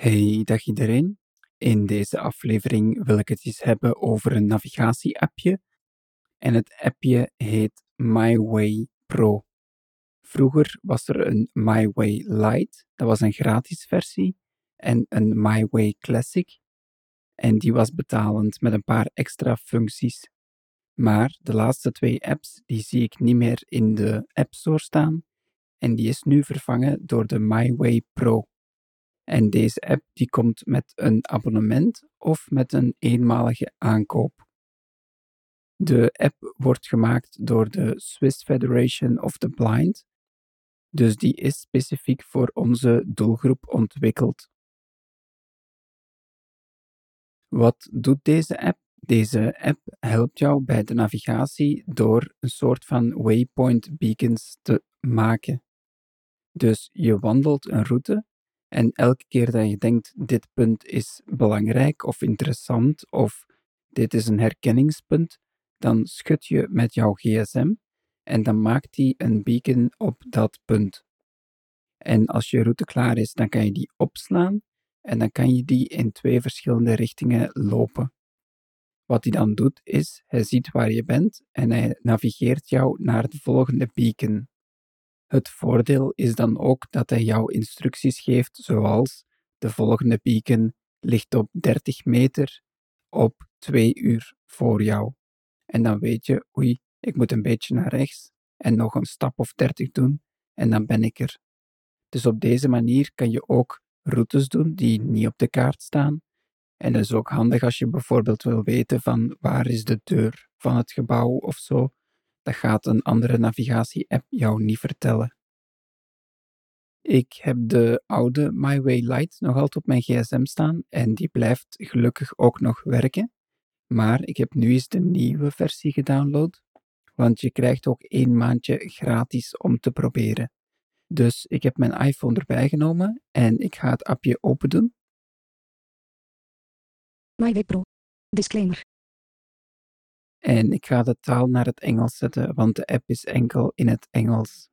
Hey, dag iedereen. In deze aflevering wil ik het eens hebben over een navigatie-appje. En het appje heet MyWay Pro. Vroeger was er een MyWay Lite, dat was een gratis versie, en een MyWay Classic. En die was betalend met een paar extra functies. Maar de laatste twee apps, die zie ik niet meer in de App Store staan. En die is nu vervangen door de MyWay Pro. En deze app die komt met een abonnement of met een eenmalige aankoop. De app wordt gemaakt door de Swiss Federation of the Blind, dus die is specifiek voor onze doelgroep ontwikkeld. Wat doet deze app? Deze app helpt jou bij de navigatie door een soort van waypoint beacons te maken. Dus je wandelt een route en elke keer dat je denkt, dit punt is belangrijk of interessant of dit is een herkenningspunt, dan schud je met jouw gsm en dan maakt die een beacon op dat punt. En als je route klaar is, dan kan je die opslaan en dan kan je die in twee verschillende richtingen lopen. Wat hij dan doet, is hij ziet waar je bent en hij navigeert jou naar de volgende beacon. Het voordeel is dan ook dat hij jou instructies geeft, zoals de volgende beacon ligt op 30 meter op 2 uur voor jou. En dan weet je, oei, ik moet een beetje naar rechts en nog een stap of 30 doen en dan ben ik er. Dus op deze manier kan je ook routes doen die niet op de kaart staan. En dat is ook handig als je bijvoorbeeld wil weten van waar is de deur van het gebouw of zo. Dat gaat een andere navigatie-app jou niet vertellen. Ik heb de oude MyWay Lite nog altijd op mijn gsm staan en die blijft gelukkig ook nog werken. Maar ik heb nu eens de nieuwe versie gedownload, want je krijgt ook één maandje gratis om te proberen. Dus ik heb mijn iPhone erbij genomen en ik ga het appje open doen. MyWay Pro. Disclaimer. En ik ga de taal naar het Engels zetten, want de app is enkel in het Engels.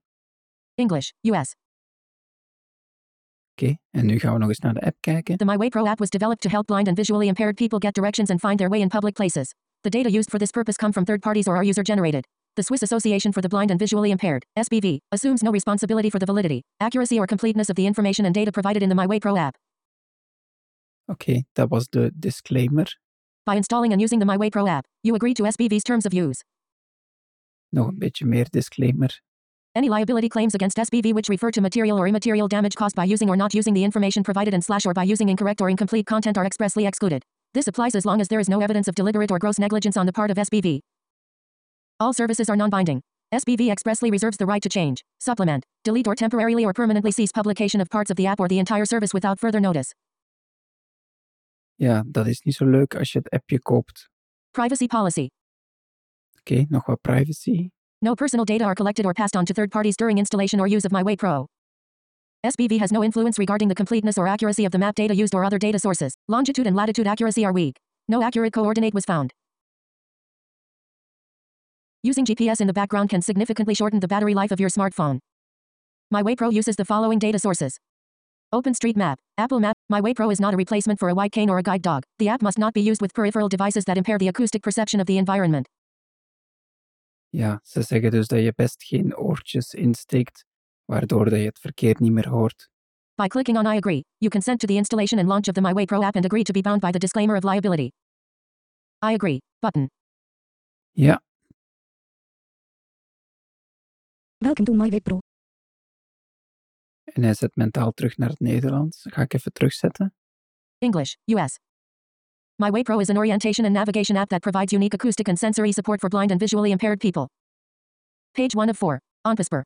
English, US. Oké, en nu gaan we nog eens naar de app kijken. The MyWay Pro app was developed to help blind and visually impaired people get directions and find their way in public places. The data used for this purpose come from third parties or are user generated. The Swiss Association for the Blind and Visually Impaired, SBV, assumes no responsibility for the validity, accuracy or completeness of the information and data provided in the MyWay Pro app. Oké, dat was de disclaimer. By installing and using the MyWay Pro app, you agree to SBV's terms of use. Nog een beetje meer disclaimer. Any liability claims against SBV which refer to material or immaterial damage caused by using or not using the information provided and slash or by using incorrect or incomplete content are expressly excluded. This applies as long as there is no evidence of deliberate or gross negligence on the part of SBV. All services are non-binding. SBV expressly reserves the right to change, supplement, delete or temporarily or permanently cease publication of parts of the app or the entire service without further notice. Ja, dat is niet zo leuk als je het appje koopt. Privacy policy. Oké, nog wat privacy. No personal data are collected or passed on to third parties during installation or use of MyWay Pro. SBV has no influence regarding the completeness or accuracy of the map data used or other data sources. Longitude and latitude accuracy are weak. No accurate coordinate was found. Using GPS in the background can significantly shorten the battery life of your smartphone. MyWay Pro uses the following data sources. OpenStreetMap, Apple Map. MyWay Pro is not a replacement for a white cane or a guide dog. The app must not be used with peripheral devices that impair the acoustic perception of the environment. Ja, ze zeggen dus dat je best geen oortjes insteekt, waardoor dat je het verkeer niet meer hoort. By clicking on I agree, you consent to the installation and launch of the MyWay Pro app and agree to be bound by the disclaimer of liability. I agree button. Ja, Welcome to MyWay Pro. En hij zet mentaal terug naar het Nederlands. Ga ik even terugzetten. English, US. MyWay Pro is an orientation and navigation app that provides unique acoustic and sensory support for blind and visually impaired people. Page 1 of 4. Onpasper.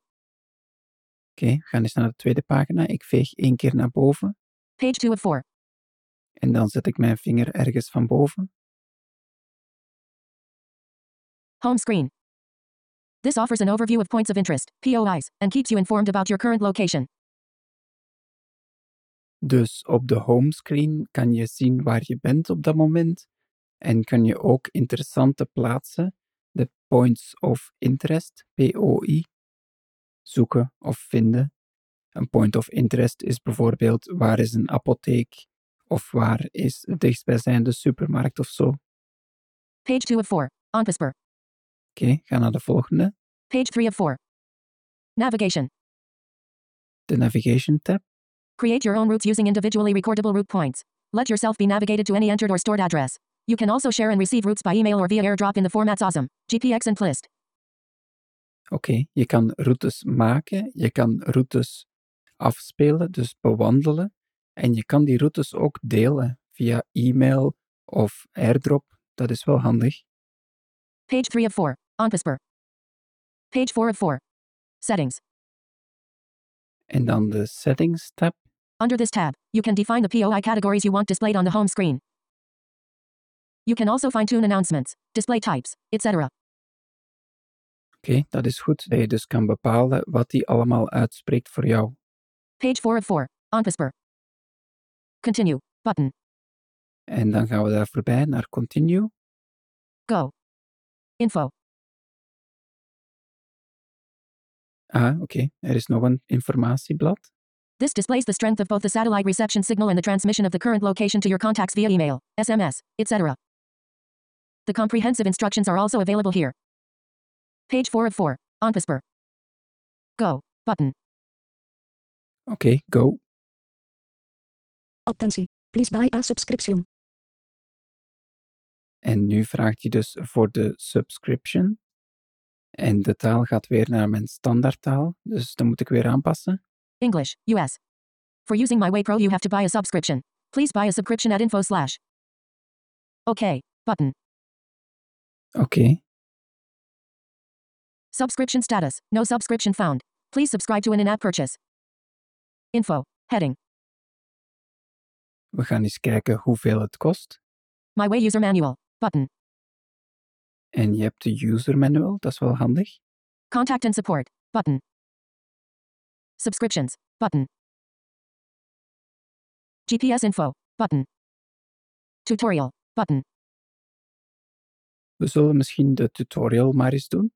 Oké, we gaan eens naar de tweede pagina. Ik veeg één keer naar boven Page 2 of 4. en dan zet ik mijn vinger ergens van boven. Home screen. This offers an overview of points of interest, POIs, and keeps you informed about your current location. Dus op de homescreen kan je zien waar je bent op dat moment en kan je ook interessante plaatsen, de points of interest, POI, zoeken of vinden. Een point of interest is bijvoorbeeld waar is een apotheek Of waar is de dichtstbijzijnde supermarkt of zo? Oké, Page 2 of 4. OnPasper. ga naar de volgende. Page 3 of 4. Navigation. De Navigation tab. Create your own routes using individually recordable route points. Let yourself be navigated to any entered or stored address. You can also share and receive routes by email or via airdrop in the formats ASM, GPX, and Plist. Oké, je kan routes maken, je kan routes afspelen, dus bewandelen. En je kan die routes ook delen via e-mail of airdrop. Dat is wel handig. Page 3 of 4. OnPasper. Page 4 of 4. Settings. En dan de Settings tab. Under this tab, you can define the POI categories you want displayed on the home screen. You can also fine tune announcements, display types, etc. Oké, dat is goed. Dat je dus kan bepalen wat die allemaal uitspreekt voor jou. Page 4 of 4. OnPasper. Continue. Button. En dan gaan we daar voorbij naar Continue. Go. Info. Ah, oké. Er is nog een informatieblad. This displays the strength of both the satellite reception signal and the transmission of the current location to your contacts via email, SMS, etc. The comprehensive instructions are also available here. Page 4 of 4. OnPasper. Go. Button. Okay, go. Attentie, please buy a subscription. En nu vraagt hij dus voor de subscription. En de taal gaat weer naar mijn standaardtaal, dus dat moet ik weer aanpassen. English, US. For using MyWay Pro, you have to buy a subscription. Please buy a subscription at info slash. OK. Button. Okay. Subscription status. No subscription found. Please subscribe to an in-app purchase. Info. Heading. we gaan eens kijken hoeveel het kost. MyWay user manual. Button. En je hebt de user manual, dat is wel handig. Contact and support. Button. Subscriptions. Button. GPS info. Button. Tutorial. Button. We zullen misschien de tutorial maar eens doen.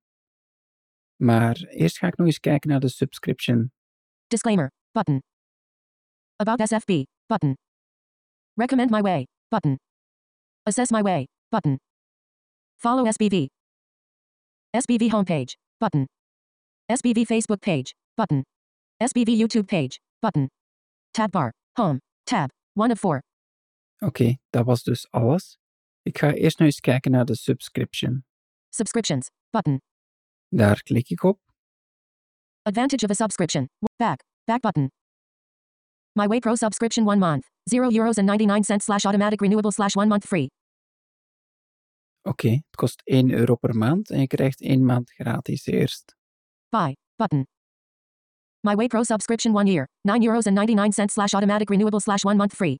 Maar eerst ga ik nog eens kijken naar de subscription. Disclaimer. Button. About SFB. Button. Recommend my way. Button. Assess my way. Button. Follow SBV. SBV homepage. Button. SBV Facebook page. Button. SBV YouTube page. Button. Tab bar. Home. Tab. 1 of 4. Oké, dat was dus alles. Ik ga eerst nog eens kijken naar de subscription. Subscriptions. Button. Daar klik ik op. Advantage of a subscription. Back. Back button. My Way Pro subscription 1 month. 0 euros and 99 cents slash automatic renewable slash 1 month free. Oké, het kost 1 euro per maand en je krijgt 1 maand gratis eerst. Buy. Button. My Way Pro subscription 1 year. 9 euros and 99 cents slash automatic renewable slash 1 month free.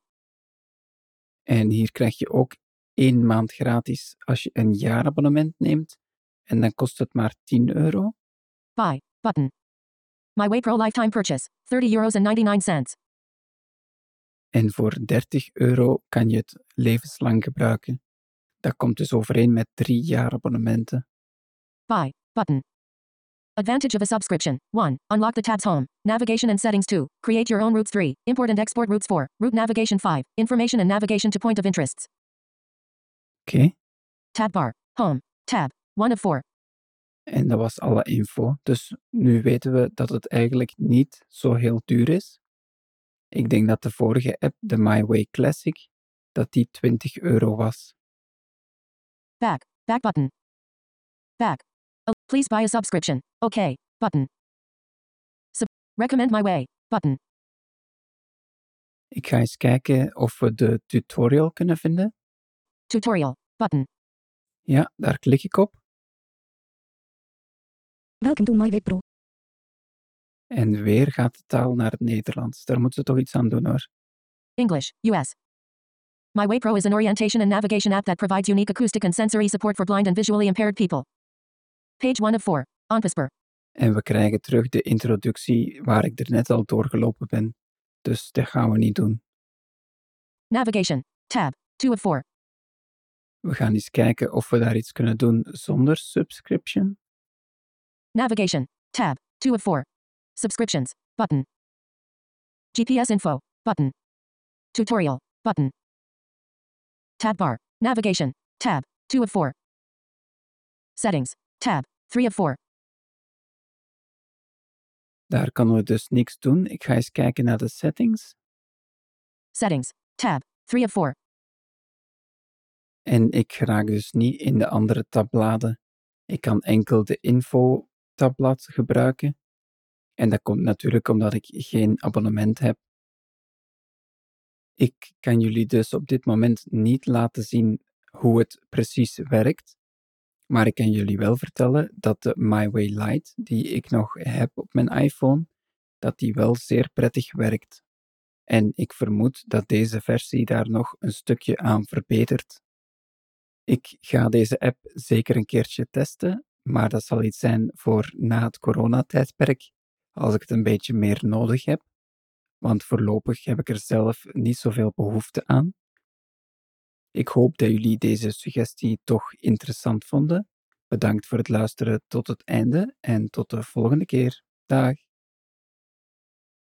En hier krijg je ook 1 maand gratis als je een jaarabonnement neemt. En dan kost het maar 10 euro. Buy. Button. My Way Pro lifetime purchase. 30 euros and 99 cents. En voor 30 euro kan je het levenslang gebruiken. Dat komt dus overeen met 3 jaarabonnementen. Buy. Button. Advantage of a subscription. 1. Unlock the tabs home. Navigation and settings 2. Create your own routes 3. Import and export routes 4. Route navigation 5. Information and navigation to point of interests. Oké, Tab bar. Home. Tab. 1 of 4. en dat was alle info. Dus nu weten we dat het eigenlijk niet zo heel duur is. Ik denk dat de vorige app, de MyWay Classic, dat die 20 euro was. Back. Back button. Back. Please buy a subscription. Okay. Button. Sub- recommend my way. Button. Ik ga eens kijken of we de tutorial kunnen vinden. Tutorial. Button. Ja, daar klik ik op. Welcome to my web pro. En weer gaat de taal naar het Nederlands. Daar moeten ze toch iets aan doen hoor. English. US. My Way Pro is an orientation and navigation app that provides unique acoustic and sensory support for blind and visually impaired people. Page 1 of 4. OnPasper. En we krijgen terug de introductie waar ik er net al doorgelopen ben. Dus dat gaan we niet doen. Navigation. Tab. 2 of 4. We gaan eens kijken of we daar iets kunnen doen zonder subscription. Navigation. Tab. 2 of 4. Subscriptions. Button. GPS info. Button. Tutorial. Button. Tab bar. Navigation. Tab. 2 of 4. Settings. Tab. 3 of 4. Daar kunnen we dus niks doen. Ik ga eens kijken naar de settings. Settings. Tab. 3 of 4. En ik raak dus niet in de andere tabbladen. Ik kan enkel de info tabblad gebruiken. En dat komt natuurlijk omdat ik geen abonnement heb. Ik kan jullie dus op dit moment niet laten zien hoe het precies werkt. Maar ik kan jullie wel vertellen dat de MyWay Lite, die ik nog heb op mijn iPhone, dat die wel zeer prettig werkt. En ik vermoed dat deze versie daar nog een stukje aan verbetert. Ik ga deze app zeker een keertje testen, maar dat zal iets zijn voor na het coronatijdperk, als ik het een beetje meer nodig heb. Want voorlopig heb ik er zelf niet zoveel behoefte aan. Ik hoop dat jullie deze suggestie toch interessant vonden. Bedankt voor het luisteren tot het einde en tot de volgende keer. Dag.